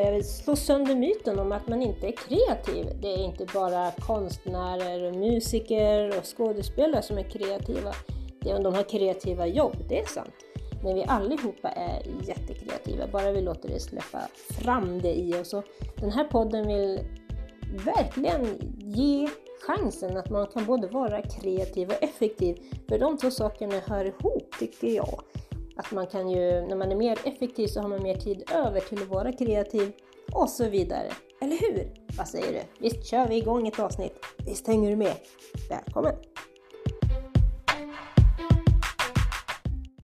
jag vill slå sönder myten om att man inte är kreativ. Det är inte bara konstnärer, musiker och skådespelare som är kreativa. Det är om de har kreativa jobb, det är sant. Men vi allihopa är jättekreativa, bara vi låter det släppa fram det i oss. Och den här podden vill verkligen ge chansen att man kan både vara kreativ och effektiv. För de två sakerna hör ihop, tycker jag. Att man kan ju, när man är mer effektiv så har man mer tid över till att vara kreativ och så vidare. Eller hur? Vad säger du? Visst kör vi igång ett avsnitt? Visst hänger du med? Välkommen!